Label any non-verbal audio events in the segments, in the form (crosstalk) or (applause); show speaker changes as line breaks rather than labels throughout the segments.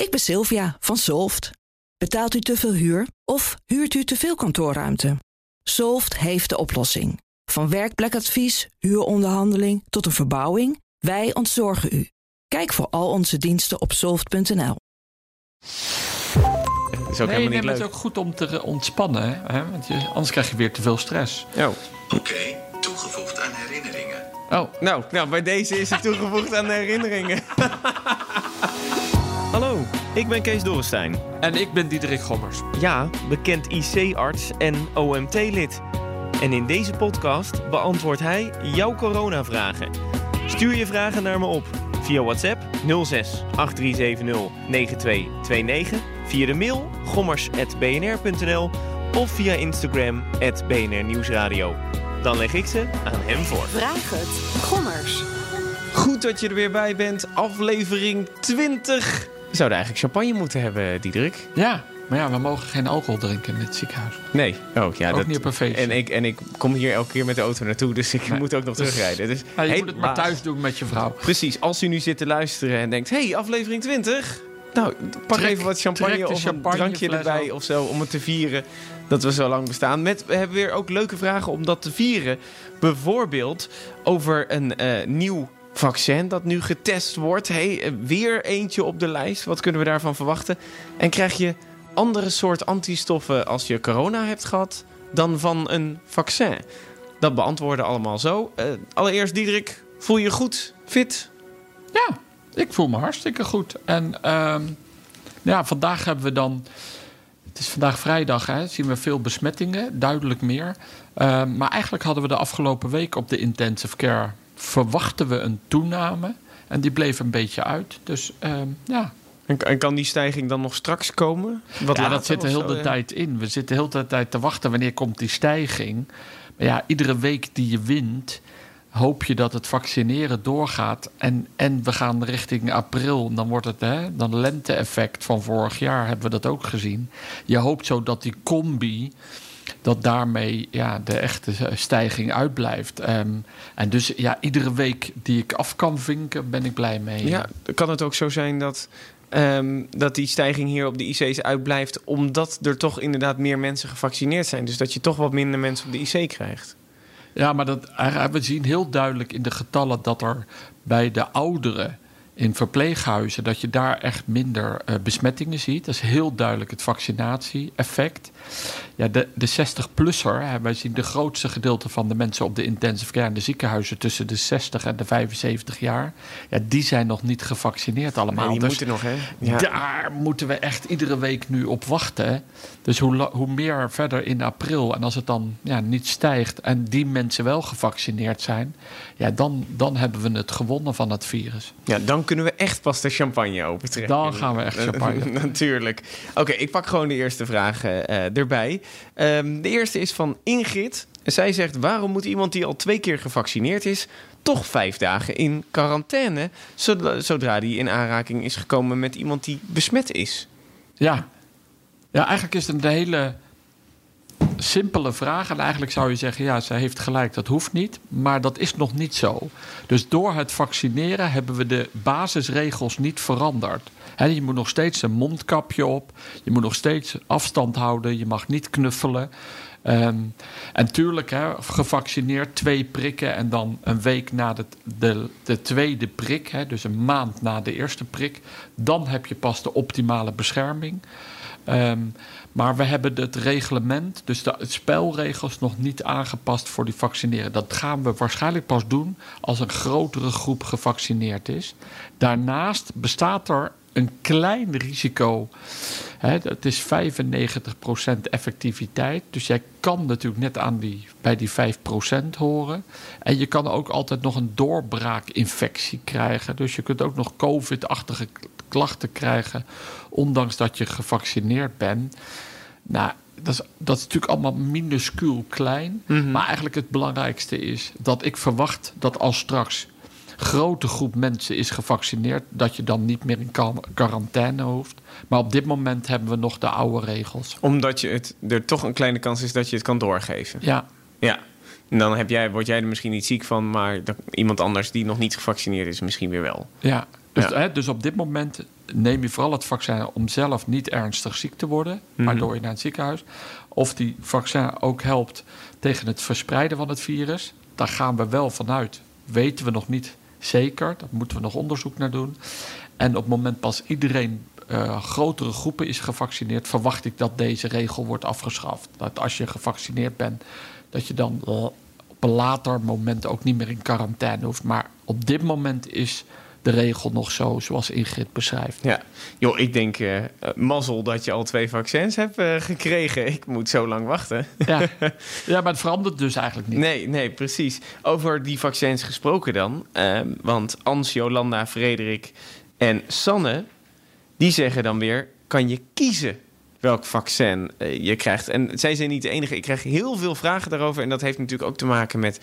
Ik ben Sylvia van Solft. Betaalt u te veel huur of huurt u te veel kantoorruimte? Solft heeft de oplossing. Van werkplekadvies, huuronderhandeling tot een verbouwing, wij ontzorgen u. Kijk voor al onze diensten op soft.nl.
Dat is ook
nee,
helemaal niet
het is ook goed om te ontspannen. Hè? Want je, anders krijg je weer te veel stress.
Oh.
Oké, toegevoegd aan herinneringen.
Oh,
Nou, nou, bij deze is het toegevoegd aan de herinneringen. (laughs)
Ik ben Kees Dorrestein.
en ik ben Diederik Gommers.
Ja, bekend IC-arts en OMT-lid. En in deze podcast beantwoordt hij jouw coronavragen. Stuur je vragen naar me op via WhatsApp 06 8370 9229, via de mail gommers.bnr.nl of via Instagram BNR Nieuwsradio. Dan leg ik ze aan hem voor.
Vraag het. Gommers.
Goed dat je er weer bij bent. Aflevering 20. We zouden eigenlijk champagne moeten hebben, Diederik.
Ja, maar ja, we mogen geen alcohol drinken in het ziekenhuis.
Nee. Oh, ja,
Ook
dat...
niet op een feestje.
En ik, en ik kom hier elke keer met de auto naartoe, dus ik
Nee.
moet ook nog
Dus-
terugrijden. Dus,
Ja, je
hey,
moet het maar thuis doen met je vrouw.
Precies, als u nu zit te luisteren en denkt... hey, aflevering 20. Nou, pak
Trek-
even wat champagne of een drankje erbij
op.
of zo... om het te vieren dat we zo lang bestaan. Met, we hebben weer ook leuke vragen om dat te vieren. Bijvoorbeeld over een eh, nieuw vaccin dat nu getest wordt. Hey, weer eentje op de lijst. Wat kunnen we daarvan verwachten? En krijg je andere soort antistoffen als je corona hebt gehad... dan van een vaccin? Dat beantwoorden allemaal zo. Eh, allereerst, Diederik, voel je je goed? Fit?
Ja, ik voel me hartstikke goed. En ehm, ja, vandaag hebben we dan. Het is vandaag vrijdag, hè? Zien we veel besmettingen, duidelijk meer. Ehm, maar eigenlijk hadden we de afgelopen week op de intensive care. Verwachten we een toename. En die bleef een beetje uit. Dus ehm, ja,
En, kan die stijging dan nog straks komen? Wat
ja,
later
dat zit er de
ja?
tijd in. We zitten heel de tijd te wachten wanneer komt die stijging. Maar ja, iedere week die je wint, hoop je dat het vaccineren doorgaat. En, en we gaan richting april. Dan wordt het hè, dan lente-effect van vorig jaar, hebben we dat ook gezien. Je hoopt zo dat die combi dat daarmee ja, de echte stijging uitblijft. Ehm, en dus ja, iedere week die ik af kan vinken, ben ik blij mee.
Ja, kan het ook zo zijn dat, ehm, dat die stijging hier op de IC's uitblijft... omdat er toch inderdaad meer mensen gevaccineerd zijn? Dus dat je toch wat minder mensen op de IC krijgt?
Ja, maar dat, eh, we zien heel duidelijk in de getallen dat er bij de ouderen in verpleeghuizen, dat je daar echt minder eh, besmettingen ziet. Dat is heel duidelijk het vaccinatie-effect. Ja, de, de 60-plusser, wij zien de grootste gedeelte van de mensen op de intensive care en de ziekenhuizen tussen de 60 en de 75 jaar. Ja, die zijn nog niet gevaccineerd allemaal.
Nee, die
Dus
moeten nog, hè? Ja.
daar moeten we echt iedere week nu op wachten. Dus hoe, hoe meer verder in april en als het dan ja, niet stijgt en die mensen wel gevaccineerd zijn, ja, dan, dan hebben we het gewonnen van het virus.
ja, dan kunnen we echt pas de champagne opentrekken.
Dan gaan we echt (laughs) champagne.
Natuurlijk. Oké, ik pak gewoon de eerste vraag eh, erbij. Ehm, de eerste is van Ingrid. Zij zegt, waarom moet iemand die al twee keer gevaccineerd is... toch vijf dagen in quarantaine... zodra, die in aanraking is gekomen met iemand die besmet is?
Ja. ja, eigenlijk is het een hele simpele vraag. En eigenlijk zou je zeggen, ja, zij heeft gelijk, dat hoeft niet. Maar dat is nog niet zo. Dus door het vaccineren hebben we de basisregels niet veranderd. Je moet nog steeds een mondkapje op. Je moet nog steeds afstand houden. Je mag niet knuffelen. Ehm, en tuurlijk, hè, gevaccineerd, twee prikken en dan een week na de, de, de tweede prik, dus een maand na de eerste prik, dan heb je pas de optimale bescherming. Ehm, maar we hebben het reglement, dus de spelregels, nog niet aangepast voor die vaccineren. Dat gaan we waarschijnlijk pas doen als een grotere groep gevaccineerd is. Daarnaast bestaat er een klein risico. Hè, het is 95% effectiviteit. Dus jij kan natuurlijk net aan die, bij die 5% horen. En je kan ook altijd nog een doorbraakinfectie krijgen. Dus je kunt ook nog COVID-achtige klachten krijgen. Ondanks dat je gevaccineerd bent. Nou, dat is, dat is natuurlijk allemaal minuscuul klein. Maar eigenlijk het belangrijkste is dat ik verwacht dat als straks grote groep mensen is gevaccineerd, dat je dan niet meer in quar- quarantaine hoeft. Maar op dit moment hebben we nog de oude regels.
Omdat je het, er toch een kleine kans is dat je het kan doorgeven.
Ja,
Ja. En dan heb jij, word jij er misschien niet ziek van, maar iemand anders die nog niet gevaccineerd is, misschien weer wel.
ja. Dus,
Ja.
Hè, dus op dit moment neem je vooral het vaccin om zelf niet ernstig ziek te worden,
Mhm.
waardoor je naar het ziekenhuis. Of die vaccin ook helpt tegen het verspreiden van het virus. Daar gaan we wel vanuit. Weten we nog niet zeker. Daar moeten we nog onderzoek naar doen. En op het moment pas iedereen, eh, grotere groepen is gevaccineerd, verwacht ik dat deze regel wordt afgeschaft. Dat als je gevaccineerd bent, dat je dan op een later moment ook niet meer in quarantaine hoeft. Maar op dit moment is de regel nog zo zoals Ingrid beschrijft.
Ja, joh, ik denk eh, mazzel dat je al twee vaccins hebt eh, gekregen. Ik moet zo lang wachten.
Ja. (laughs) ja, maar het verandert dus eigenlijk niet.
Nee, nee, precies. Over die vaccins gesproken dan. ehm, want Ans, Jolanda, Frederik en Sanne... die zeggen dan weer, kan je kiezen welk vaccin eh, je krijgt. En zij zijn niet de enige. Ik krijg heel veel vragen daarover. En dat heeft natuurlijk ook te maken met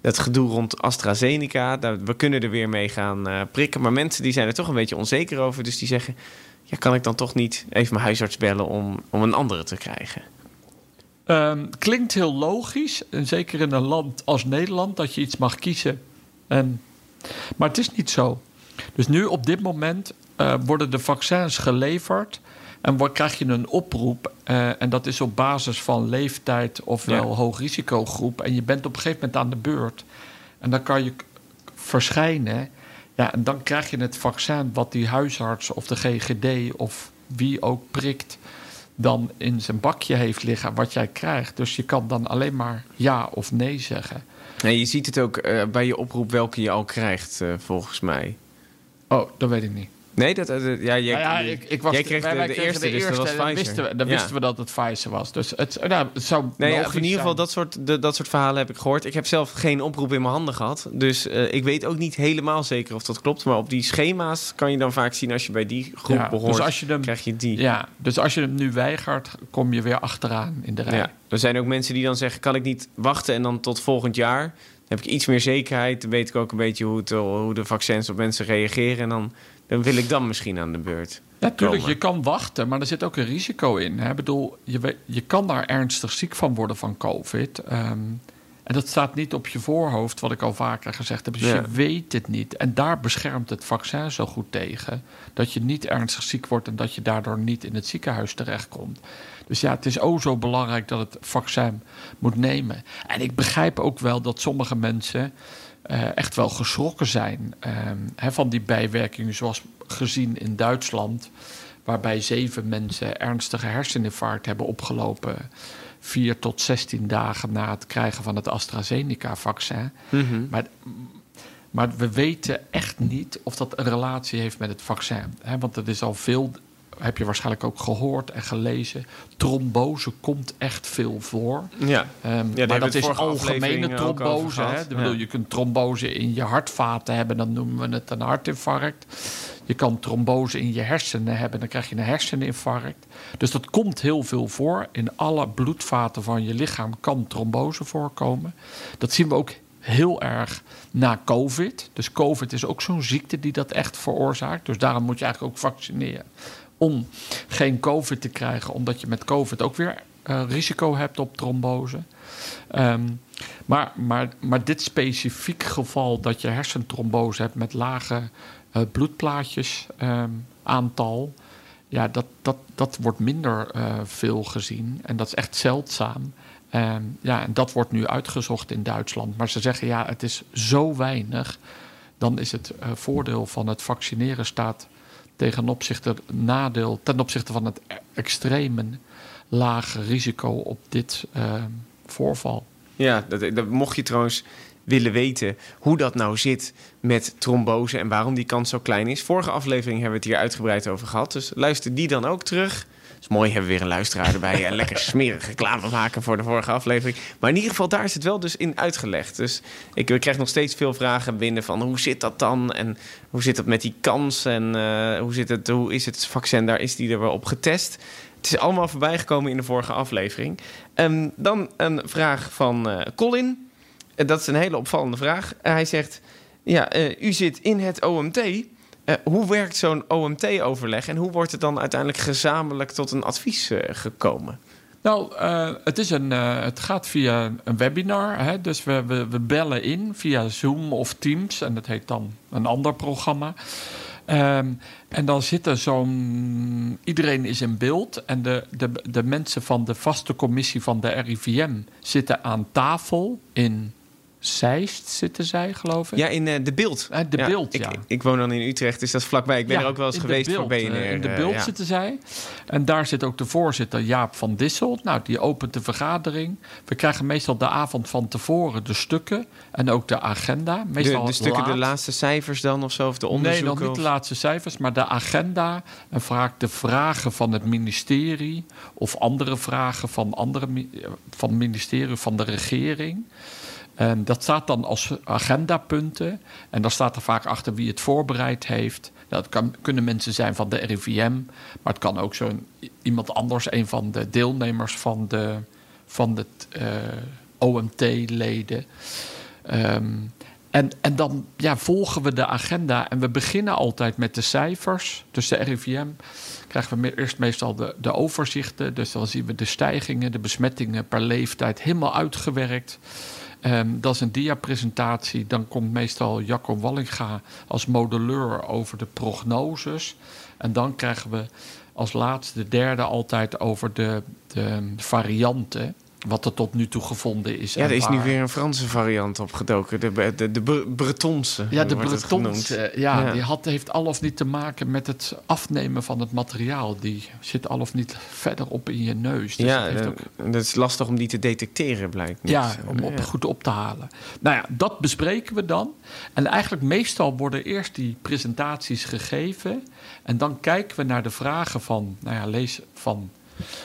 dat gedoe rond AstraZeneca. We kunnen er weer mee gaan eh, prikken. Maar mensen die zijn er toch een beetje onzeker over. Dus die zeggen, ja, kan ik dan toch niet even mijn huisarts bellen... om, om een andere te krijgen?
Ehm, klinkt heel logisch, en zeker in een land als Nederland, dat je iets mag kiezen. En, maar het is niet zo. Dus nu op dit moment eh, worden de vaccins geleverd en wat krijg je een oproep. eh, en dat is op basis van leeftijd ofwel
Ja.
hoogrisicogroep. En je bent op een gegeven moment aan de beurt. En dan kan je verschijnen. Ja, en dan krijg je het vaccin wat die huisarts of de GGD of wie ook prikt dan in zijn bakje heeft liggen wat jij krijgt. Dus je kan dan alleen maar ja of nee zeggen.
Nee, je ziet het ook eh, bij je oproep welke je al krijgt, eh, volgens mij.
Oh, dat weet ik niet.
Nee, dat, eh, ja, jij,
Nou ja, ik, ik was
jij kreeg de,
wij
de eerste, dus dat was
en
Pfizer.
dan wisten we, dan
Ja.
wisten we dat het Pfizer was. Dus het, nou, het zou
Nee, ja, in ieder geval,
zijn.
dat soort, de, dat soort verhalen heb ik gehoord. Ik heb zelf geen oproep in mijn handen gehad. Dus eh, ik weet ook niet helemaal zeker of dat klopt. Maar op die schema's kan je dan vaak zien... als je bij die groep
Ja,
behoort,
dus als je hem-
krijg je die.
Ja, dus als je hem nu weigert, kom je weer achteraan in de rij.
Ja. Er zijn ook mensen die dan zeggen... kan ik niet wachten en dan tot volgend jaar... Dan heb ik iets meer zekerheid. Dan weet ik ook een beetje hoe, het, hoe de vaccins op mensen reageren. En dan, dan wil ik dan misschien aan de beurt.
Ja, tuurlijk,
komen.
je kan wachten, maar er zit ook een risico in. Hè? Ik bedoel, je, je kan daar ernstig ziek van worden van COVID. Ehm, en dat staat niet op je voorhoofd, wat ik al vaker gezegd heb. Dus
Ja.
je weet het niet. En daar beschermt het vaccin zo goed tegen. Dat je niet ernstig ziek wordt en dat je daardoor niet in het ziekenhuis terechtkomt. Dus ja, het is ook zo belangrijk dat het vaccin moet nemen. En ik begrijp ook wel dat sommige mensen eh, echt wel geschrokken zijn ehm, hè, van die bijwerkingen, zoals gezien in Duitsland, waarbij zeven mensen ernstige herseninfarct hebben opgelopen. Vier tot 16 dagen na het krijgen van het AstraZeneca-vaccin. Maar, maar we weten echt niet of dat een relatie heeft met het vaccin. Hè? Want het is al veel, heb je waarschijnlijk ook gehoord en gelezen. Trombose komt echt veel voor.
Ja.
Ehm, maar dat is algemene trombose. Hè? Ik bedoel,
Ja.
Je kunt trombose in je hartvaten hebben, dan noemen we het een hartinfarct. Je kan trombose in je hersenen hebben, dan krijg je een herseninfarct. Dus dat komt heel veel voor. In alle bloedvaten van je lichaam kan trombose voorkomen. Dat zien we ook heel erg na COVID. Dus COVID is ook zo'n ziekte die dat echt veroorzaakt. Dus daarom moet je eigenlijk ook vaccineren. Om geen COVID te krijgen, omdat je met COVID ook weer eh, risico hebt op trombose. Ehm, maar, maar, maar dit specifiek geval dat je hersentrombose hebt met lage eh, bloedplaatjes ehm, aantal. Ja, dat, dat, dat wordt minder eh, veel gezien. En dat is echt zeldzaam. Ehm, ja, en dat wordt nu uitgezocht in Duitsland. Maar ze zeggen ja, het is zo weinig. Dan is het voordeel van het vaccineren staat ten opzichte, nadeel, ten opzichte van het e- extreme lage risico op dit ehm, voorval.
Ja, dat, mocht je trouwens willen weten hoe dat nou zit met trombose en waarom die kans zo klein is. Vorige aflevering hebben we het hier uitgebreid over gehad. Dus luister die dan ook terug. Is mooi, hebben we weer een luisteraar erbij. en lekker smerig reclame maken voor de vorige aflevering. Maar in ieder geval, daar is het wel dus in uitgelegd. Dus ik, ik krijg nog steeds veel vragen binnen van hoe zit dat dan? En hoe zit dat met die kans? En eh, hoe, zit het, hoe is het vaccin daar? Is die er wel op getest? Het is allemaal voorbijgekomen in de vorige aflevering. Ehm, dan een vraag van eh, Colin. Eh, dat is een hele opvallende vraag. Hij zegt: Ja, u zit in het OMT. Eh, hoe werkt zo'n OMT-overleg en hoe wordt het dan uiteindelijk gezamenlijk tot een advies eh, gekomen?
Nou, eh, het, is een, het gaat via een webinar. Hè? Dus we, we, we bellen in via Zoom of Teams. En dat heet dan een ander programma. Ehm, en dan zit er zo'n. Iedereen is in beeld. En de, de, de mensen van de vaste commissie van de RIVM zitten aan tafel in Zeist zitten zij, geloof ik.
Ja, in eh, de beeld.
Eh, de
Ja,
beeld,
ik,
ja.
ik woon dan in Utrecht, dus dat is vlakbij. Ik ben
Ja,
er ook wel eens geweest voor BNR.
eh, In de
eh,
beeld
ja.
zitten zij. En daar zit ook de voorzitter Jaap van Dissel. Nou, die opent de vergadering. We krijgen meestal de avond van tevoren de stukken en ook de agenda. Meestal
De, de stukken, de
laat.
laatste cijfers dan of zo, of de
Nee,
onderzoeken?
nog niet de laatste cijfers, maar de agenda en vaak de vragen van het ministerie of andere vragen van andere van het ministerie van de regering. Dat staat dan als agendapunten. En dan staat er vaak achter wie het voorbereid heeft. Dat kan, kunnen mensen zijn van de RIVM, maar het kan ook zo iemand anders, een van de deelnemers van de, van het eh, OMT-leden. Ehm, en, en dan ja, volgen we de agenda en we beginnen altijd met de cijfers. Dus de RIVM krijgen we eerst meestal de, de overzichten. Dus dan zien we de stijgingen, de besmettingen per leeftijd helemaal uitgewerkt. Ehm, dat is een diapresentatie. Dan komt meestal Jacco Wallinga als modelleur over de prognoses. En dan krijgen we als laatste, de derde, altijd over de, de varianten. Wat er tot nu toe gevonden is.
Ja, er is nu weer een Franse variant opgedoken. De, de, de, de Bre- Bretonse.
Ja, de
wordt het
Bretons,
genoemd.
eh, ja,
Ja.
die had, heeft al of niet te maken met het afnemen van het materiaal. Die zit al of niet verder op in je neus. Dus
ja,
dat heeft
dat,
ook,
dat is lastig om die te detecteren, blijkt. niet.
ja, om op,
Ja.
goed op te halen. Nou ja, dat bespreken we dan. En eigenlijk meestal worden eerst die presentaties gegeven. En dan kijken we naar de vragen van, nou ja, lees van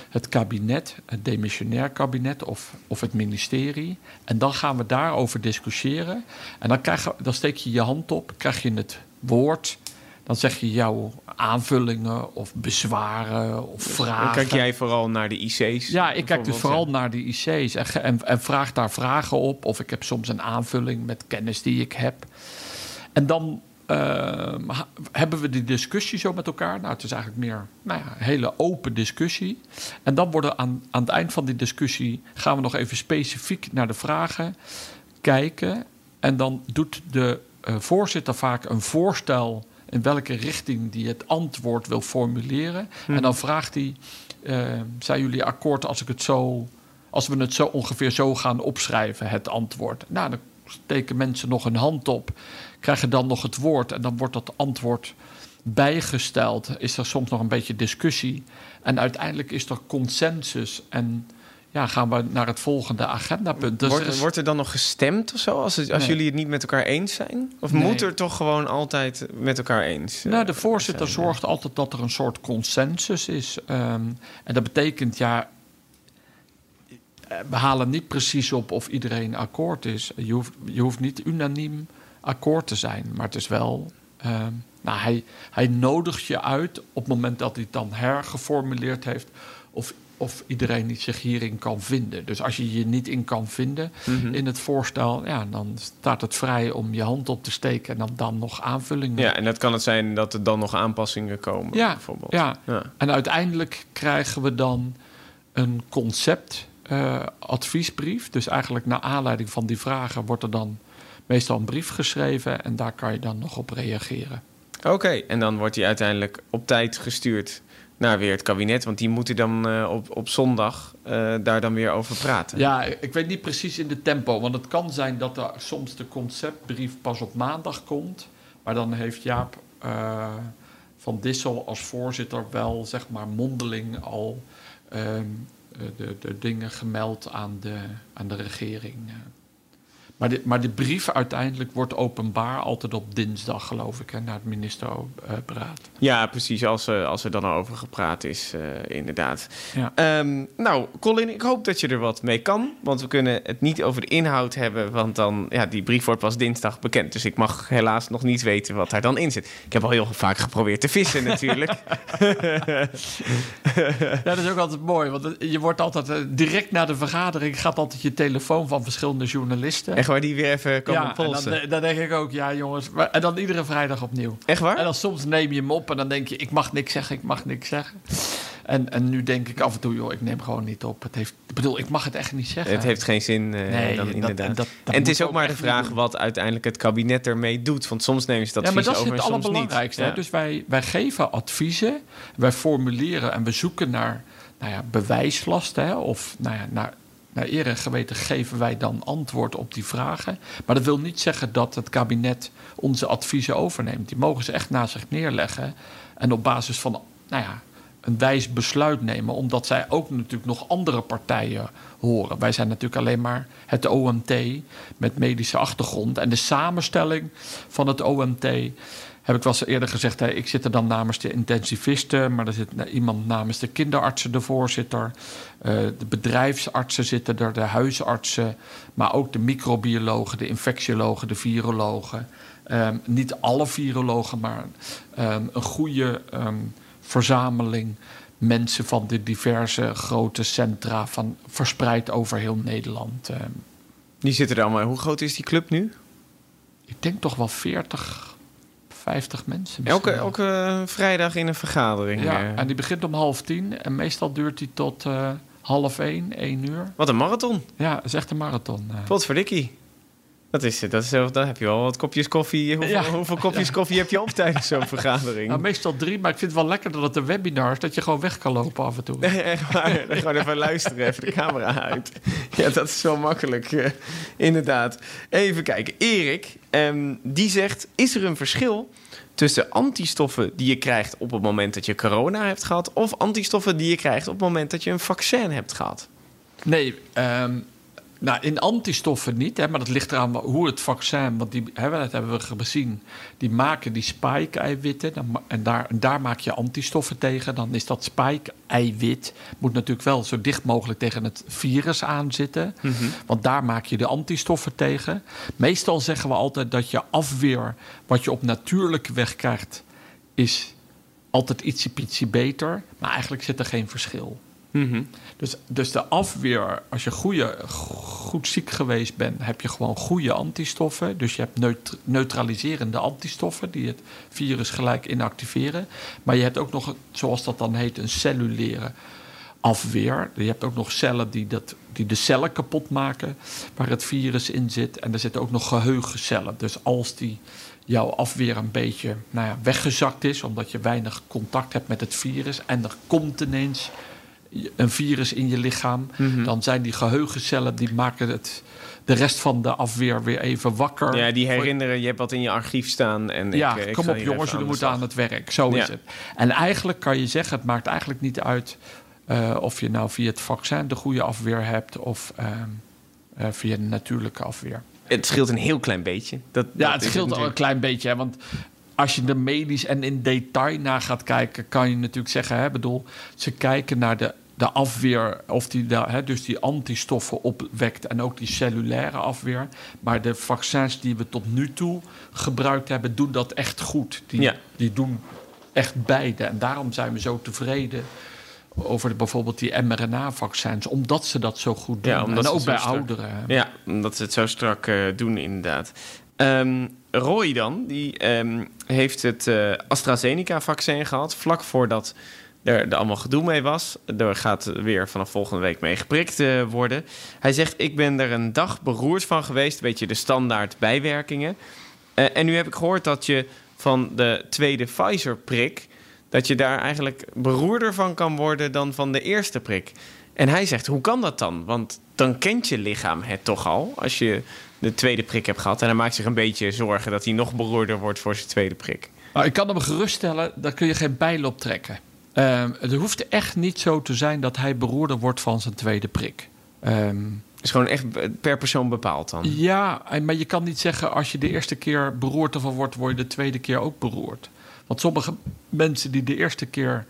het kabinet, het demissionair kabinet of, of het ministerie. En dan gaan we daarover discussiëren. En dan, krijg dan steek je je hand op, krijg je het woord. Dan zeg je jouw aanvullingen of bezwaren of vragen.
Dan kijk jij vooral naar de IC's.
Ja, ik kijk dus vooral naar de IC's en, en, en vraag daar vragen op. Of ik heb soms een aanvulling met kennis die ik heb. En dan hebben we die discussie zo met elkaar. Nou, het is eigenlijk meer nou ja, een hele open discussie. En dan worden aan, aan het eind van die discussie... gaan we nog even specifiek naar de vragen kijken. En dan doet de eh, voorzitter vaak een voorstel... in welke richting die het antwoord wil formuleren. En dan vraagt hij... eh, zijn jullie akkoord als ik het zo... als we het zo ongeveer zo gaan opschrijven, het antwoord? Nou, dan steken mensen nog een hand op, krijgen dan nog het woord... en dan wordt dat antwoord bijgesteld. Is er soms nog een beetje discussie. En uiteindelijk is er consensus en... Ja, gaan we naar het volgende agendapunt. Dus
wordt, er dan nog gestemd of zo? Als, het- als
Nee.
jullie het niet met elkaar eens zijn? Of
Nee.
moet er toch gewoon altijd met elkaar eens? eh,
Nou, de voorzitter
zijn?
zorgt altijd dat er een soort consensus is. Ehm, en dat betekent, ja, we halen niet precies op of iedereen akkoord is. Je hoeft, je hoeft niet unaniem akkoord te zijn, maar het is wel. ehm, nou, hij, hij nodigt je uit op het moment dat hij het dan hergeformuleerd heeft. Of, of iedereen zich hierin kan vinden. Dus als je je niet in kan vinden
Mhm.
in het voorstel, ja, dan staat het vrij om je hand op te steken en dan, dan nog aanvullingen
Ja, en dat kan het zijn dat er dan nog aanpassingen komen,
Ja,
bijvoorbeeld.
ja.
Ja.
En uiteindelijk krijgen we dan een concept eh, adviesbrief. Dus eigenlijk naar aanleiding van die vragen wordt er dan meestal een brief geschreven en daar kan je dan nog op reageren.
Oké, en dan wordt die uiteindelijk op tijd gestuurd naar weer het kabinet. Want die moeten dan eh, op, op zondag eh, daar dan weer over praten.
Ja, ik weet niet precies in de tempo, want het kan zijn dat er soms de conceptbrief pas op maandag komt. Maar dan heeft Jaap van Dissel als voorzitter wel zeg maar mondeling al ehm, eh, de, de dingen gemeld aan de, aan de regering. Maar de, maar de brief uiteindelijk wordt openbaar altijd op dinsdag, geloof ik, hè, naar het ministerberaad.
Ja, precies. Als, als er dan over gepraat is, eh, inderdaad.
Ja.
Ehm, nou, Colin, ik hoop dat je er wat mee kan. Want we kunnen het niet over de inhoud hebben. Want dan, ja, die brief wordt pas dinsdag bekend. Dus ik mag helaas nog niet weten wat daar dan in zit. Ik heb al heel vaak geprobeerd te vissen, (laughs) natuurlijk.
Ja, dat is ook altijd mooi, want je wordt altijd eh, direct na de vergadering gaat altijd je telefoon van verschillende journalisten.
Echt waar, die weer even komen
ja, dan, dan denk ik ook, ja jongens, maar- en dan iedere vrijdag opnieuw.
Echt waar?
En dan soms neem je hem op en dan denk je, ik mag niks zeggen, ik mag niks zeggen. En, en nu denk ik af en toe, joh, ik neem gewoon niet op. Het heeft, ik bedoel, ik mag het echt niet zeggen.
Het heeft geen zin eh,
Nee,
dan
dat-
inderdaad.
en dat- dat
en het is ook
ook
maar de vraag wat uiteindelijk het kabinet ermee doet. Want soms nemen ze dat
ja, maar
advies
dat is
over
het
en soms niet.
allerbelangrijkste. hè.
Ja.
Dus wij, wij geven adviezen, wij formuleren en we zoeken naar nou ja, bewijslast. Hè, of nou ja, naar, naar eer en geweten geven wij dan antwoord op die vragen. Maar dat wil niet zeggen dat het kabinet onze adviezen overneemt. Die mogen ze echt naast zich neerleggen. En op basis van nou ja, een wijs besluit nemen. Omdat zij ook natuurlijk nog andere partijen horen. Wij zijn natuurlijk alleen maar het OMT met medische achtergrond. En de samenstelling van het OMT heb ik wel eens eerder gezegd. Hè, ik zit er dan namens de intensivisten, maar er zit iemand namens de kinderartsen, de voorzitter. Eh, de bedrijfsartsen zitten er, de huisartsen, maar ook de microbiologen, de infectiologen, de virologen. Ehm, niet alle virologen, maar ehm, een goede ehm, verzameling mensen van de diverse grote centra van, verspreid over heel Nederland.
Die zitten er allemaal. Hoe groot is die club nu?
ik denk toch wel 40, 50 mensen.
Elke, elke vrijdag in een vergadering.
Ja,
eh.
en die begint om half tien en meestal duurt die tot eh, half één, één uur.
Wat een marathon.
Ja, dat is echt een marathon. eh.
Potverdikkie. Dat is het. Dat is, dan heb je wel wat kopjes koffie. Hoeveel,
Ja.
hoeveel kopjes koffie heb je op tijdens zo'n vergadering?
Nou, meestal drie, maar ik vind het wel lekker dat het een webinar is, dat je gewoon weg kan lopen af en toe.
Nee, (laughs) echt waar. Gewoon even luisteren, even de camera uit. (laughs) Ja, dat is wel makkelijk. inderdaad. Even kijken. Erik, ehm, die zegt... Is er een verschil tussen antistoffen die je krijgt op het moment dat je corona hebt gehad... of antistoffen die je krijgt op het moment dat je een vaccin hebt gehad?
Nee, ehm, nou, in antistoffen niet, hè, maar dat ligt eraan hoe het vaccin, want die, hè, dat hebben we gezien, die maken die spike-eiwitten dan en daar, en daar maak je antistoffen tegen. Dan is dat spike-eiwit, moet natuurlijk wel zo dicht mogelijk tegen het virus aanzitten, want daar maak je de antistoffen tegen. Meestal zeggen we altijd dat je afweer, wat je op natuurlijke weg krijgt, is altijd ietsje beter, maar eigenlijk zit er geen verschil. Dus, dus de afweer, als je goede, goed ziek geweest bent, heb je gewoon goede antistoffen. Dus je hebt neut- neutraliserende antistoffen die het virus gelijk inactiveren. Maar je hebt ook nog, zoals dat dan heet, een cellulaire afweer. Je hebt ook nog cellen die, dat, die de cellen kapot maken waar het virus in zit. En er zitten ook nog geheugencellen. Dus als die jouw afweer een beetje nou ja, weggezakt is, omdat je weinig contact hebt met het virus en er komt ineens een virus in je lichaam, dan zijn die geheugencellen die maken het de rest van de afweer weer even wakker.
Ja, die herinneren, je hebt wat in je archief staan. En
ja,
ik, eh, ik
kom op jongens, jullie moeten aan het werk. Zo
Ja.
is het. En eigenlijk kan je zeggen, het maakt eigenlijk niet uit eh, of je nou via het vaccin de goede afweer hebt of eh, via de natuurlijke afweer.
Het scheelt een heel klein beetje. Dat,
Ja,
dat
het scheelt al een klein beetje. Hè, want als je er medisch en in detail naar gaat kijken, kan je natuurlijk zeggen: hè, bedoel, ze kijken naar de, de afweer, of die hè, dus die antistoffen opwekt en ook die cellulaire afweer. Maar de vaccins die we tot nu toe gebruikt hebben, doen dat echt goed. Die,
Ja.
die doen echt beide. En daarom zijn we zo tevreden. Over de, bijvoorbeeld die mRNA-vaccins, omdat ze dat zo goed doen.
Ja,
en ook bij
strak-
ouderen.
Ja, omdat ze het zo strak eh, doen, inderdaad. Ehm, Roy dan, die ehm, heeft het eh, AstraZeneca-vaccin gehad... vlak voordat er, allemaal gedoe mee was. Er gaat weer vanaf volgende week mee geprikt eh, worden. Hij zegt, ik ben er een dag beroerd van geweest. Een beetje de standaard bijwerkingen. Eh, en nu heb ik gehoord dat je van de tweede Pfizer-prik... dat je daar eigenlijk beroerder van kan worden dan van de eerste prik. En hij zegt, hoe kan dat dan? Want dan kent je lichaam het toch al... als je de tweede prik hebt gehad. En hij maakt zich een beetje zorgen dat hij nog beroerder wordt voor zijn tweede prik.
Nou, ik kan hem geruststellen, daar kun je geen bijl op trekken. Ehm, het hoeft echt niet zo te zijn dat hij beroerder wordt van zijn tweede prik. Ehm,
is gewoon echt per persoon bepaald dan.
ja, maar je kan niet zeggen als je de eerste keer beroerd ervan wordt, word je de tweede keer ook beroerd. Want sommige mensen die de eerste keer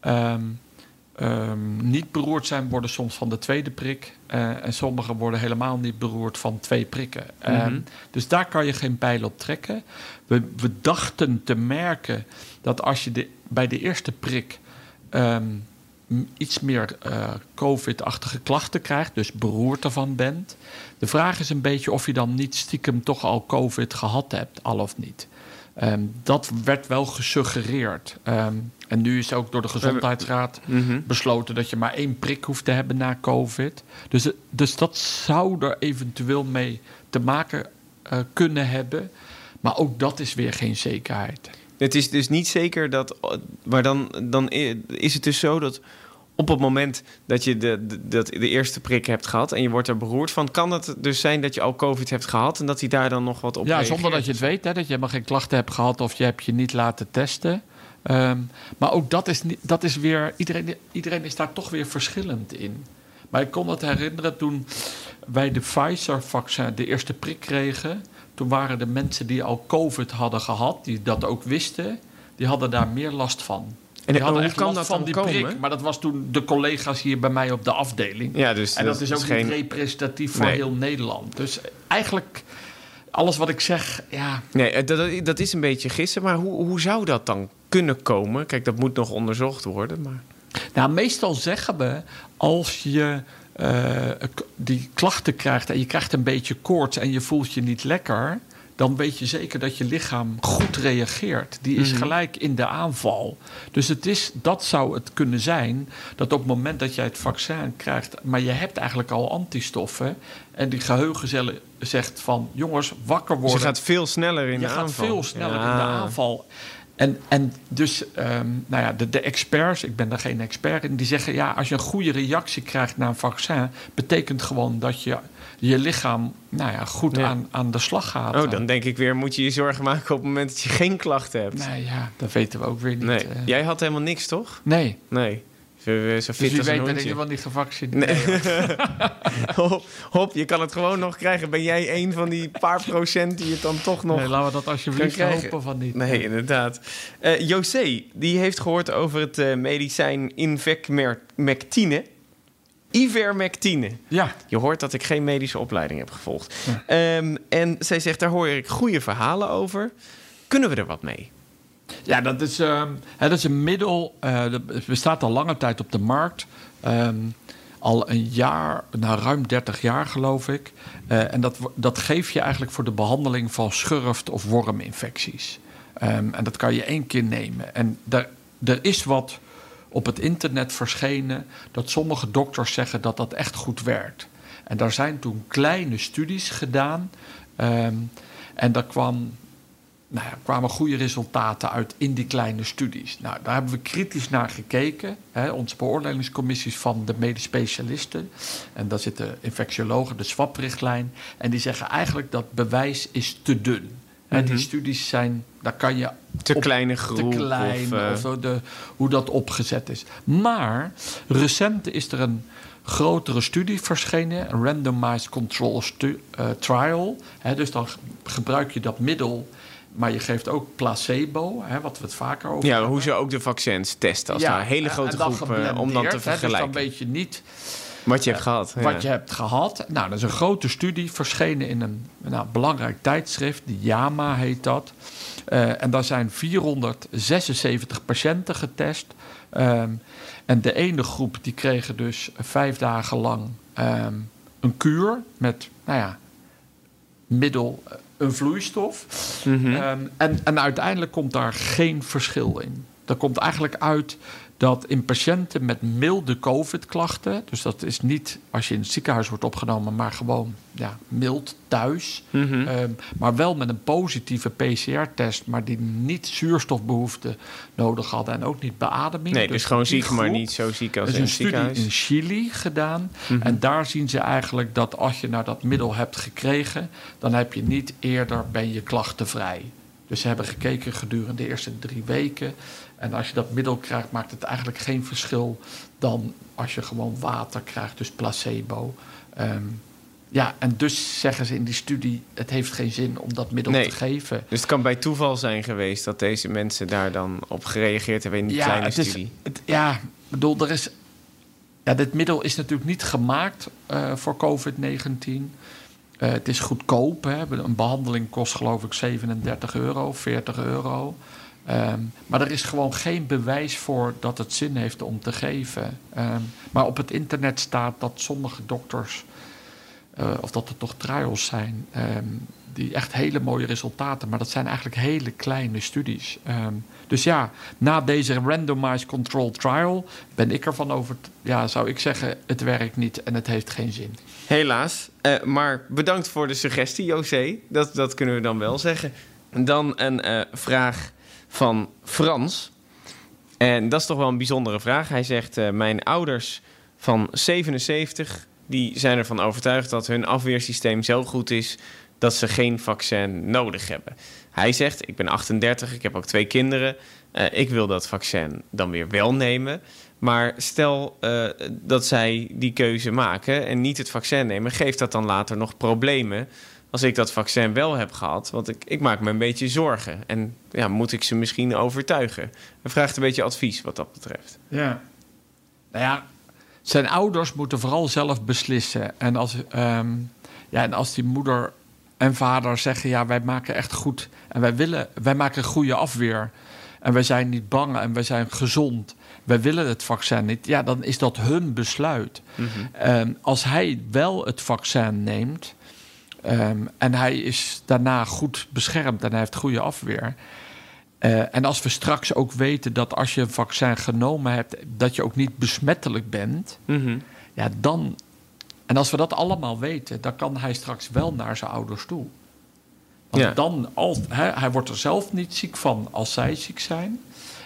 ehm, ehm, niet beroerd zijn, worden soms van de tweede prik. Eh, en sommigen worden helemaal niet beroerd van twee prikken. Ehm, dus daar kan je geen pijl op trekken. We, we dachten te merken dat als je de, bij de eerste prik ehm, m- iets meer eh, COVID-achtige klachten krijgt, dus beroerd ervan bent. De vraag is een beetje of je dan niet stiekem toch al COVID gehad hebt, al of niet. Ehm, dat werd wel gesuggereerd. Ehm, en nu is ook door de Gezondheidsraad
Mhm.
besloten dat je maar één prik hoeft te hebben na COVID. Dus, dus dat zou er eventueel mee te maken eh, kunnen hebben. Maar ook dat is weer geen zekerheid.
Het is dus niet zeker dat. Maar dan, dan is het dus zo dat. Op het moment dat je de, de, dat de eerste prik hebt gehad en je wordt er beroerd van, kan het dus zijn dat je al COVID hebt gehad en dat hij daar dan nog wat op
ja,
reageert?
zonder dat je het weet, hè, dat je helemaal geen klachten hebt gehad of je hebt je niet laten testen. Ehm, maar ook dat is, dat is weer, iedereen, iedereen is daar toch weer verschillend in. Maar ik kon het herinneren toen wij de Pfizer-vaccin, de eerste prik kregen. Toen waren de mensen die al COVID hadden gehad, die dat ook wisten, die hadden daar meer last van.
En
die hadden echt
kan dat
van die
komen?
prik. Maar dat was toen de collega's hier bij mij op de afdeling.
Ja, dus
En dat is ook
geen.
niet representatief voor
Nee.
heel Nederland. Dus eigenlijk, alles wat ik zeg, ja,
Nee, eh, dat, dat- dat is een beetje gissen, maar hoe, hoe zou dat dan kunnen komen? Kijk, dat moet nog onderzocht worden, maar.
Nou, meestal zeggen we als je eh, die klachten krijgt en je krijgt een beetje koorts en je voelt je niet lekker, dan weet je zeker dat je lichaam goed reageert. Die is
Mhm.
gelijk in de aanval. Dus het is, dat zou het kunnen zijn dat op het moment dat jij het vaccin krijgt, maar je hebt eigenlijk al antistoffen en die geheugencellen zegt van jongens wakker
Dus
worden.
je gaat veel sneller in
je
de
gaat
aanval.
veel sneller
Ja.
in de aanval. En, en dus, ehm, nou ja, de, de experts, ik ben daar geen expert in, die zeggen ja, als je een goede reactie krijgt na een vaccin, betekent gewoon dat je je lichaam, nou ja, goed
Ja.
aan, aan de slag gaat.
Oh, dan denk ik weer, moet je je zorgen maken op het moment dat je geen klachten hebt.
Nee, ja, dat weten we ook weer niet.
Nee.
eh.
Jij had helemaal niks, toch?
nee.
Nee. Zo, zo
Dus
fit
wie
als
weet
een
ben ik wel niet gevaccineerd.
Nee. (laughs) hop, hop, je kan het gewoon nog krijgen. Ben jij een van die paar procent die het dan toch nog...
Nee, laten we dat alsjeblieft hopen van niet.
Nee, inderdaad. Eh José, die heeft gehoord over het eh, medicijn Invecmectine. Ivermectine.
Ja,
Je hoort dat ik geen medische opleiding heb gevolgd. Ehm, en zij zegt, daar hoor ik goede verhalen over. Kunnen we er wat mee?
Ja, dat is, ehm, dat is een middel. eh, dat bestaat al lange tijd op de markt. Ehm, al een jaar, nou ruim 30 jaar geloof ik. Eh, en dat, dat geef je eigenlijk voor de behandeling van schurft- of worminfecties. Ehm, en dat kan je één keer nemen. En daar, er is wat op het internet verschenen dat sommige dokters zeggen dat dat echt goed werkt. En daar zijn toen kleine studies gedaan. En daar kwam nou ja, kwamen goede resultaten uit in die kleine studies. Nou, daar hebben we kritisch naar gekeken. Hè, onze beoordelingscommissies van de medisch specialisten. En daar zitten infectiologen, de SWAP-richtlijn. En die zeggen eigenlijk dat bewijs is te dun. Hè, Die studies zijn, daar kan je
Te
op-
kleine groep?
te klein
of, eh,
of, zo de, hoe dat opgezet is. Maar recent is er een grotere studie verschenen, een randomized control eh, trial. Hè, dus dan ge- gebruik je dat middel, maar je geeft ook placebo, hè, wat we het vaker over
ja,
hebben.
hoe ze ook de vaccins testen. Als daar een hele grote groep, eh, om dan te
hè,
vergelijken.
Dus dan weet je niet
Wat je hebt gehad. ja.
wat je hebt gehad. Nou, dat is een grote studie, verschenen in een nou, belangrijk tijdschrift, die JAMA heet dat. Eh, en daar zijn 476 patiënten getest. Ehm, en de ene groep die kregen dus vijf dagen lang ehm, een kuur met, nou ja, middel eh, een vloeistof.
Mhm.
Ehm, en, en uiteindelijk komt daar geen verschil in. Er komt eigenlijk uit dat in patiënten met milde COVID-klachten, dus dat is niet als je in het ziekenhuis wordt opgenomen, maar gewoon ja, mild thuis,
Mhm.
ehm, maar wel met een positieve PCR-test, maar die niet zuurstofbehoefte nodig hadden en ook niet beademing.
Nee, dus gewoon
die
ziek, maar niet zo ziek als
er is
in
een
het
studie
ziekenhuis.
in Chili gedaan.
Mhm.
En daar zien ze eigenlijk dat als je nou dat middel hebt gekregen, dan heb je niet eerder ben je klachtenvrij. Dus ze hebben gekeken gedurende de eerste drie weken. En als je dat middel krijgt, maakt het eigenlijk geen verschil dan als je gewoon water krijgt, dus placebo. Ehm, ja, en dus zeggen ze in die studie: het heeft geen zin om dat middel
Nee.
te geven.
Dus het kan bij toeval zijn geweest dat deze mensen daar dan op gereageerd hebben in die kleine
het is-
studie.
het- ja, ik bedoel, er is. Ja, dit middel is natuurlijk niet gemaakt eh, voor COVID-19. Eh, het is goedkoop. Hè. Een behandeling kost geloof ik 37 euro, 40 euro. Ehm, maar er is gewoon geen bewijs voor dat het zin heeft om te geven. Ehm, maar op het internet staat dat sommige dokters eh, of dat er toch trials zijn, ehm, die echt hele mooie resultaten, maar dat zijn eigenlijk hele kleine studies. Dus ja, na deze randomized controlled trial ben ik ervan over, ja, zou ik zeggen, het werkt niet en het heeft geen zin.
Helaas. Eh, maar bedankt voor de suggestie, José. Dat, dat kunnen we dan wel zeggen. Dan een eh, vraag van Frans. En dat is toch wel een bijzondere vraag. Hij zegt: eh, Mijn ouders van 77 die zijn ervan overtuigd dat hun afweersysteem zo goed is dat ze geen vaccin nodig hebben. Hij zegt: Ik ben 38, ik heb ook twee kinderen. Eh, ik wil dat vaccin dan weer wel nemen. Maar stel eh, dat zij die keuze maken en niet het vaccin nemen, geeft dat dan later nog problemen als ik dat vaccin wel heb gehad? Want ik, ik maak me een beetje zorgen. En ja, moet ik ze misschien overtuigen? Hij vraagt een beetje advies wat dat betreft.
Ja. Nou ja, zijn ouders moeten vooral zelf beslissen. En als, ehm, ja, en als die moeder en vader zeggen: ja, wij maken echt goed. En wij willen, wij maken goede afweer. En wij zijn niet bang en wij zijn gezond. Wij willen het vaccin niet. Ja, dan is dat hun besluit. Ehm, als hij wel het vaccin neemt. ehm, en hij is daarna goed beschermd en hij heeft goede afweer. Eh, en als we straks ook weten dat als je een vaccin genomen hebt, dat je ook niet besmettelijk bent, ja, dan. En als we dat allemaal weten, dan kan hij straks wel naar zijn ouders toe. Want
Ja.
dan, als, hij wordt er zelf niet ziek van als zij ziek zijn.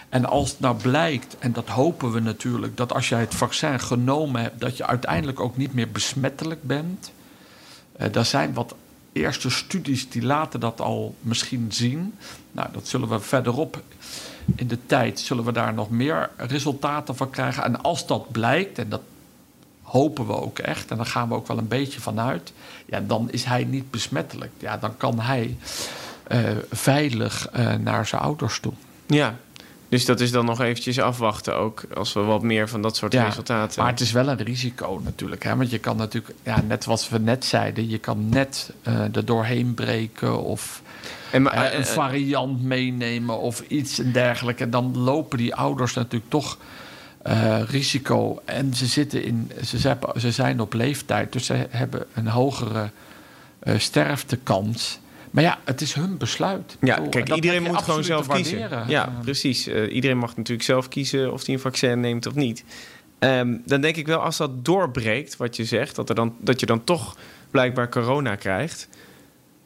En als het nou blijkt, en dat hopen we natuurlijk, dat als jij het vaccin genomen hebt, dat je uiteindelijk ook niet meer besmettelijk bent. Eh er zijn wat eerste studies die laten dat al misschien zien. Nou, dat zullen we verderop in de tijd, zullen we daar nog meer resultaten van krijgen. En als dat blijkt, en dat hopen we ook echt, en daar gaan we ook wel een beetje vanuit, ja, dan is hij niet besmettelijk. Ja, dan kan hij eh, veilig eh, naar zijn ouders toe.
Ja, dus dat is dan nog eventjes afwachten ook. Als we wat meer van dat soort
Ja,
resultaten...
Maar het is wel een risico natuurlijk. Hè? Want je kan natuurlijk, ja, net wat we net zeiden, je kan net eh er doorheen breken of
En, maar,
een variant meenemen of iets en dergelijke. En dan lopen die ouders natuurlijk toch eh, risico. En ze, zitten in, ze, zijn, ze zijn op leeftijd, dus ze hebben een hogere eh, sterftekans. Maar ja, het is hun besluit.
Ja,
bedoel,
kijk, iedereen moet gewoon zelf kiezen. Ja, precies. Eh, iedereen mag natuurlijk zelf kiezen of hij een vaccin neemt of niet. Ehm, dan denk ik wel, als dat doorbreekt, wat je zegt, dat, er dan, dat je dan toch blijkbaar corona krijgt.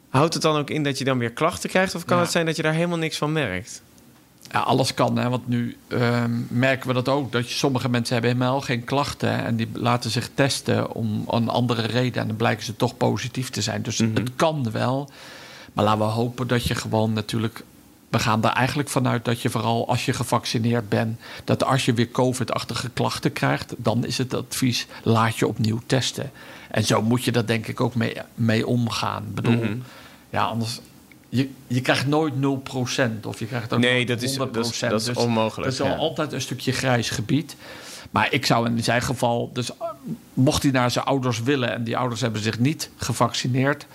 Houdt het dan ook in dat je dan weer klachten krijgt? Of kan
Ja.
het zijn dat je daar helemaal niks van merkt?
Ja, alles kan, hè? want nu ehm, merken we dat ook. Dat je, sommige mensen hebben helemaal geen klachten en die laten zich testen om een andere reden. En dan blijken ze toch positief te zijn. Dus
Mhm.
het kan wel. Maar laten we hopen dat je gewoon natuurlijk. We gaan er eigenlijk vanuit dat je vooral als je gevaccineerd bent, dat als je weer COVID-achtige klachten krijgt, dan is het advies: laat je opnieuw testen. En zo moet je dat denk ik ook mee, mee omgaan. Ik bedoel,
Mhm.
ja, anders. Je, je krijgt nooit 0% of je krijgt ook
Nee, dat is,
100%.
dat is, dat is
Dus
onmogelijk.
dat is altijd een stukje grijs gebied. Maar ik zou in zijn geval, dus eh, mocht hij naar zijn ouders willen en die ouders hebben zich niet gevaccineerd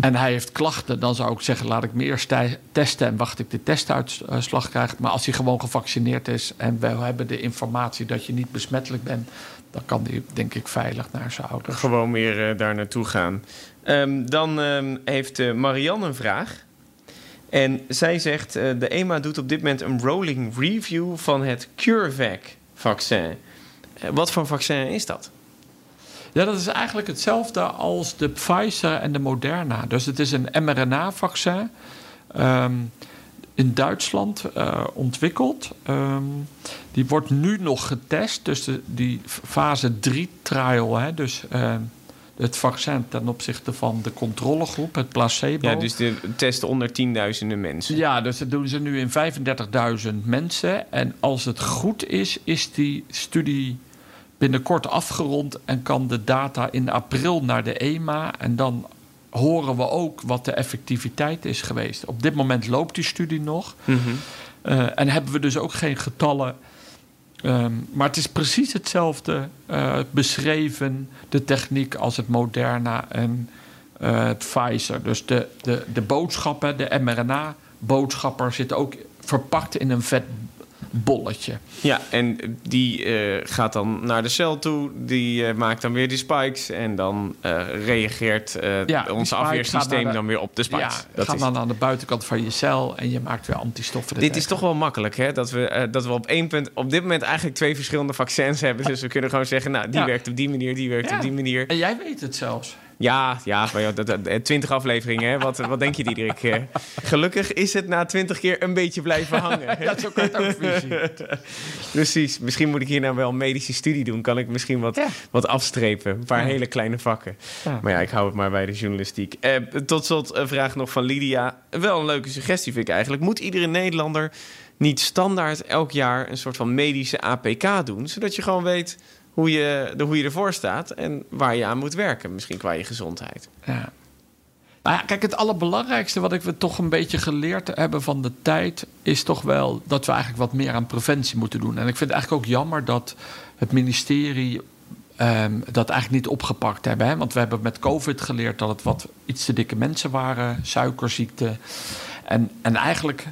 en hij heeft klachten, dan zou ik zeggen: laat ik me eerst testen en wacht ik de testuitslag krijg. Maar als hij gewoon gevaccineerd is en we hebben de informatie dat je niet besmettelijk bent, dan kan hij denk ik veilig naar zijn ouders.
Gewoon weer eh, daar naartoe gaan. Ehm, dan ehm, heeft eh, Marianne een vraag. En zij zegt: eh, De EMA doet op dit moment een rolling review van het CureVac-vaccin. Wat voor vaccin is dat?
Ja, dat is eigenlijk hetzelfde als de Pfizer en de Moderna. Dus het is een mRNA-vaccin. ehm, in Duitsland eh, ontwikkeld. Ehm, die wordt nu nog getest. Dus de, die fase 3 trial, hè, dus ehm, het vaccin ten opzichte van de controlegroep, het placebo.
Ja, dus de testen onder tienduizenden mensen.
Ja, dus dat doen ze nu in 35.000 mensen. En als het goed is, is die studie binnenkort afgerond en kan de data in april naar de EMA. En dan horen we ook wat de effectiviteit is geweest. Op dit moment loopt die studie nog.
Mhm.
Eh, en hebben we dus ook geen getallen. Ehm, maar het is precies hetzelfde eh, beschreven, de techniek, als het Moderna en eh, het Pfizer. Dus de, de, de boodschappen, de mRNA-boodschapper, zit ook verpakt in een vet bolletje.
Ja, en die eh, gaat dan naar de cel toe. Die eh, maakt dan weer die spikes. En dan eh, reageert
Ja,
ons
gaat
afweersysteem
de-
dan weer op de spikes.
Ja,
dat
ga
is
dan aan de buitenkant van je cel en je maakt weer antistoffen.
Dit is toch wel makkelijk, hè? Dat we, dat we op één punt, op dit moment eigenlijk twee verschillende vaccins hebben. Dus we kunnen gewoon zeggen, nou, die
Ja.
werkt op die manier, die werkt
Ja.
op die manier.
En jij weet het zelfs.
Ja, ja, dat, dat, eh, 20 afleveringen, hè? Wat, wat denk je, Diederik? Eh, Gelukkig is het na 20 keer een beetje blijven hangen. hè?
Je het ook zien.
Precies. Misschien moet ik hier nou wel een medische studie doen. Kan ik misschien wat,
Ja.
wat afstrepen. Een paar
Ja.
hele kleine vakken.
Ja.
Maar ja, ik hou het maar bij de journalistiek. Eh, tot slot een vraag nog van Lydia. Wel een leuke suggestie vind ik eigenlijk. Moet iedere Nederlander niet standaard elk jaar een soort van medische APK doen? Zodat je gewoon weet hoe je, de, hoe je ervoor staat en waar je aan moet werken. Misschien qua je gezondheid.
Nou ja, kijk, het allerbelangrijkste wat ik we toch een beetje geleerd hebben van de tijd, is toch wel dat we eigenlijk wat meer aan preventie moeten doen. En ik vind het eigenlijk ook jammer dat het ministerie ehm, dat eigenlijk niet opgepakt hebben. Hè? Want we hebben met COVID geleerd dat het wat iets te dikke mensen waren, suikerziekte. En, en eigenlijk,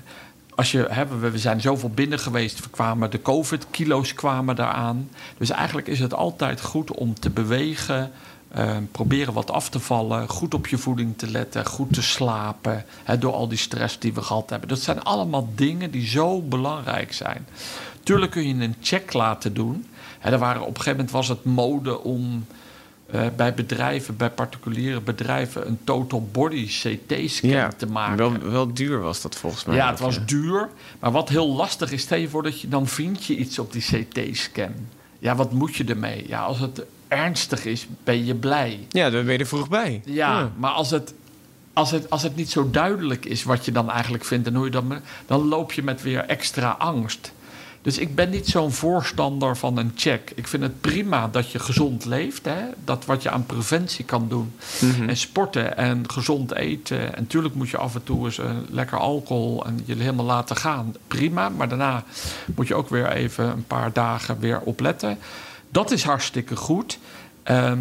als je, hè, we, we zijn zoveel binnen geweest, we kwamen, de COVID-kilo's kwamen daaraan. Dus eigenlijk is het altijd goed om te bewegen. eh, proberen wat af te vallen, goed op je voeding te letten, goed te slapen, hè, door al die stress die we gehad hebben. Dat zijn allemaal dingen die zo belangrijk zijn. Tuurlijk kun je een check laten doen. Hè, er waren, op een gegeven moment was het mode om eh, bij bedrijven, bij particuliere bedrijven, een total body CT-scan te maken.
Wel, wel duur was dat volgens mij.
Ja, het was duur. Maar wat heel lastig is, stel je voor dat je dan vind je iets op die CT-scan. Ja, wat moet je ermee? Ja, als het ernstig is, ben je blij.
Ja, daar ben je er vroeg bij.
Ja, maar als het, als, het, als het niet zo duidelijk is wat je dan eigenlijk vindt en hoe je dan, dan loop je met weer extra angst. Dus ik ben niet zo'n voorstander van een check. Ik vind het prima dat je gezond leeft. Hè? Dat wat je aan preventie kan doen. En sporten en gezond eten. En natuurlijk moet je af en toe eens eh, lekker alcohol en je helemaal laten gaan. Prima, maar daarna moet je ook weer even een paar dagen weer opletten. Dat is hartstikke goed. Ehm,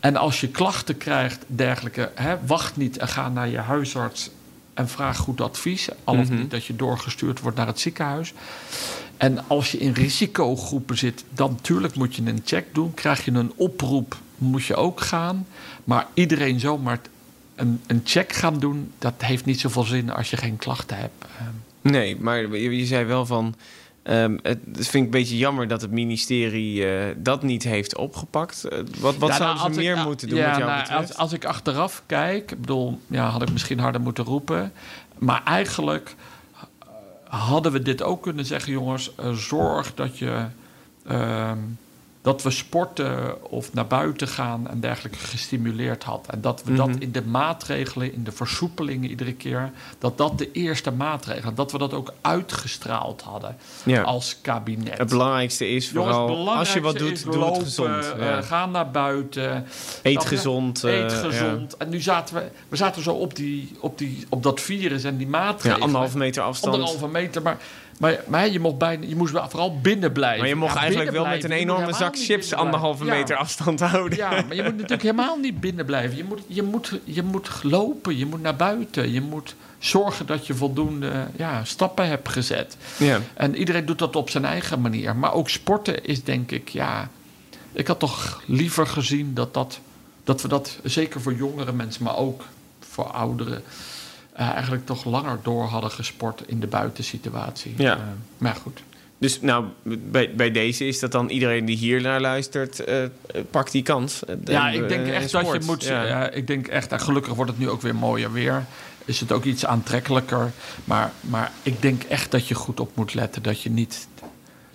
en als je klachten krijgt, dergelijke, hè, wacht niet en ga naar je huisarts en vraag goed advies. Al of niet dat je doorgestuurd wordt naar het ziekenhuis. En als je in risicogroepen zit, dan natuurlijk moet je een check doen. Krijg je een oproep, moet je ook gaan. Maar iedereen zomaar een, een check gaan doen, dat heeft niet zoveel zin als je geen klachten hebt. Ehm,
Nee, maar je, je zei wel van. ehm, het vind ik een beetje jammer dat het ministerie eh, dat niet heeft opgepakt. Eh, wat wat
Ja,
zouden
nou,
ze
als
meer
ik-
moeten doen
ja,
wat jou
nou,
betreft?
als, als ik achteraf kijk, ik bedoel, ja, had ik misschien harder moeten roepen. Maar eigenlijk hadden we dit ook kunnen zeggen, jongens, eh, zorg dat je ehm, dat we sporten of naar buiten gaan en dergelijke gestimuleerd had. En dat we dat
Mhm.
in de maatregelen, in de versoepelingen iedere keer, dat dat de eerste maatregelen, dat we dat ook uitgestraald hadden
ja.
als kabinet.
Het belangrijkste is
Jongens,
vooral als je wat doet, doe het gezond.
eh, ga naar buiten.
Eet gezond. eh,
Eet gezond. En nu zaten we, we zaten zo op, die, op, die, op dat virus en die maatregelen.
ja anderhalve meter afstand.
Anderhalve meter. Maar, maar, maar je, mocht bijna, je moest vooral binnen blijven.
Maar je mocht
Ja,
eigenlijk wel met een enorme zak chips anderhalve
blijven.
meter
Ja.
afstand houden.
Ja, maar je moet natuurlijk helemaal niet binnen blijven. Je moet, je, moet, je moet lopen, je moet naar buiten. Je moet zorgen dat je voldoende ja, stappen hebt gezet.
Ja.
En iedereen doet dat op zijn eigen manier. Maar ook sporten is denk ik, ja... Ik had toch liever gezien dat, dat, dat we dat, zeker voor jongere mensen... maar ook voor ouderen... eh, eigenlijk toch langer door hadden gesport in de buitensituatie.
Ja.
Eh, maar goed.
Dus nou, bij, bij deze is dat dan iedereen die hier naar luistert, eh, pakt die kans.
Ja, ik denk
en
echt dat je moet...
Ja.
Ja. ik denk echt, en gelukkig wordt het nu ook weer mooier weer. Is het ook iets aantrekkelijker. Maar, maar ik denk echt dat je goed op moet letten. Dat je niet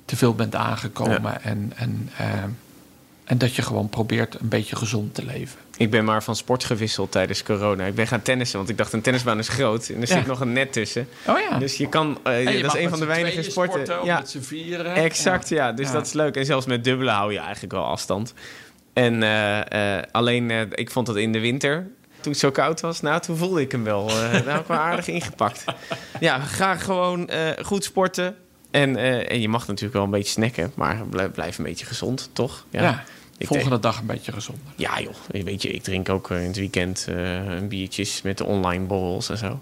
te veel bent aangekomen. En, en, en dat je gewoon probeert een beetje gezond te leven.
Ik ben maar van sport gewisseld tijdens corona. Ik ben gaan tennissen, want ik dacht een tennisbaan is groot. En er
Ja.
zit nog een net tussen.
Oh ja.
Dus je kan, eh,
je
dat is een van de weinige sporten. ja,
met z'n vieren.
exact, ja. Dus dat is leuk. En zelfs met dubbele hou je eigenlijk wel afstand. En eh, eh, alleen, ik vond dat in de winter, toen het zo koud was, nou, toen voelde ik hem wel. eh daar heb ik wel aardig ingepakt. Ja, ga gewoon goed sporten. En, en je mag natuurlijk wel een beetje snacken, maar blijf, blijf een beetje gezond, toch?
Ja.
Ik
Volgende dag een beetje gezonder.
Ja joh, weet je, ik drink ook eh, in het weekend eh, een biertjes met de online borrels en zo.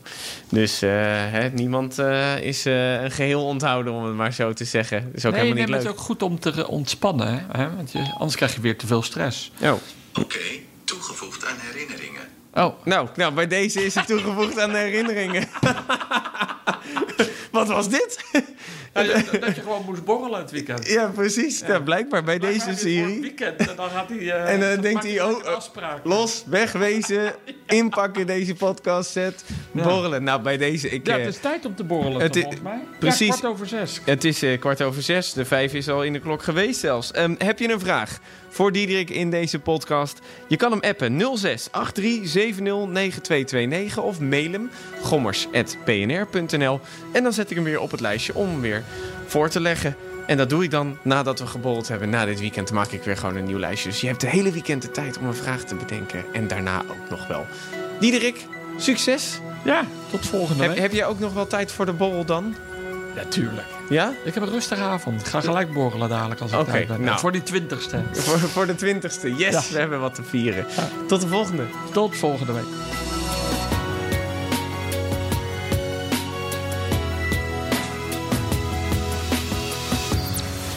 Dus eh, hè, niemand eh, is eh, een geheel onthouden, om het maar zo te zeggen. Dat is ook
nee,
helemaal
nee,
niet
maar
leuk.
het is ook goed om te ontspannen. Hè? Want je, anders krijg je weer te veel stress.
Oh.
Oké, toegevoegd aan herinneringen.
Oh,
Nou, nou, bij deze is het toegevoegd aan de herinneringen. (laughs) Wat was dit?
Ja, dat, dat je gewoon moest borrelen het weekend.
ja, precies. Nou, blijkbaar bij deze serie.
weekend en dan gaat hij. eh,
En dan
dan
denkt hij, oh,
afspraak.
Los, wegwezen, (laughs) inpakken deze podcast set, borrelen. Nou, bij deze, ik...
Ja,
eh,
het is tijd om te borrelen,
het
toch,
i-
volgens mij.
precies.
Ja, kwart over zes.
Het is eh, kwart over zes. De vijf is al in de klok geweest zelfs. Ehm, heb je een vraag voor Diederik in deze podcast? Je kan hem appen 06 83 70 9229 of mail hem gommers.pnr.nl. En dan zet ik hem weer op het lijstje om hem voor te leggen. En dat doe ik dan nadat we geborreld hebben. Na dit weekend maak ik weer gewoon een nieuw lijstje. Dus je hebt de hele weekend de tijd om een vraag te bedenken. En daarna ook nog wel. Diederik, succes.
Ja, tot volgende
Heb,
week.
heb jij ook nog wel tijd voor de borrel dan?
Natuurlijk.
Ja?
Ik heb een rustige avond. Ik ga gelijk borrelen dadelijk als ik
Oké,
tijd ben.
nou.
Voor die twintigste.
Voor, voor de twintigste. Yes,
Ja.
we hebben wat te vieren. Tot de volgende.
Tot volgende week.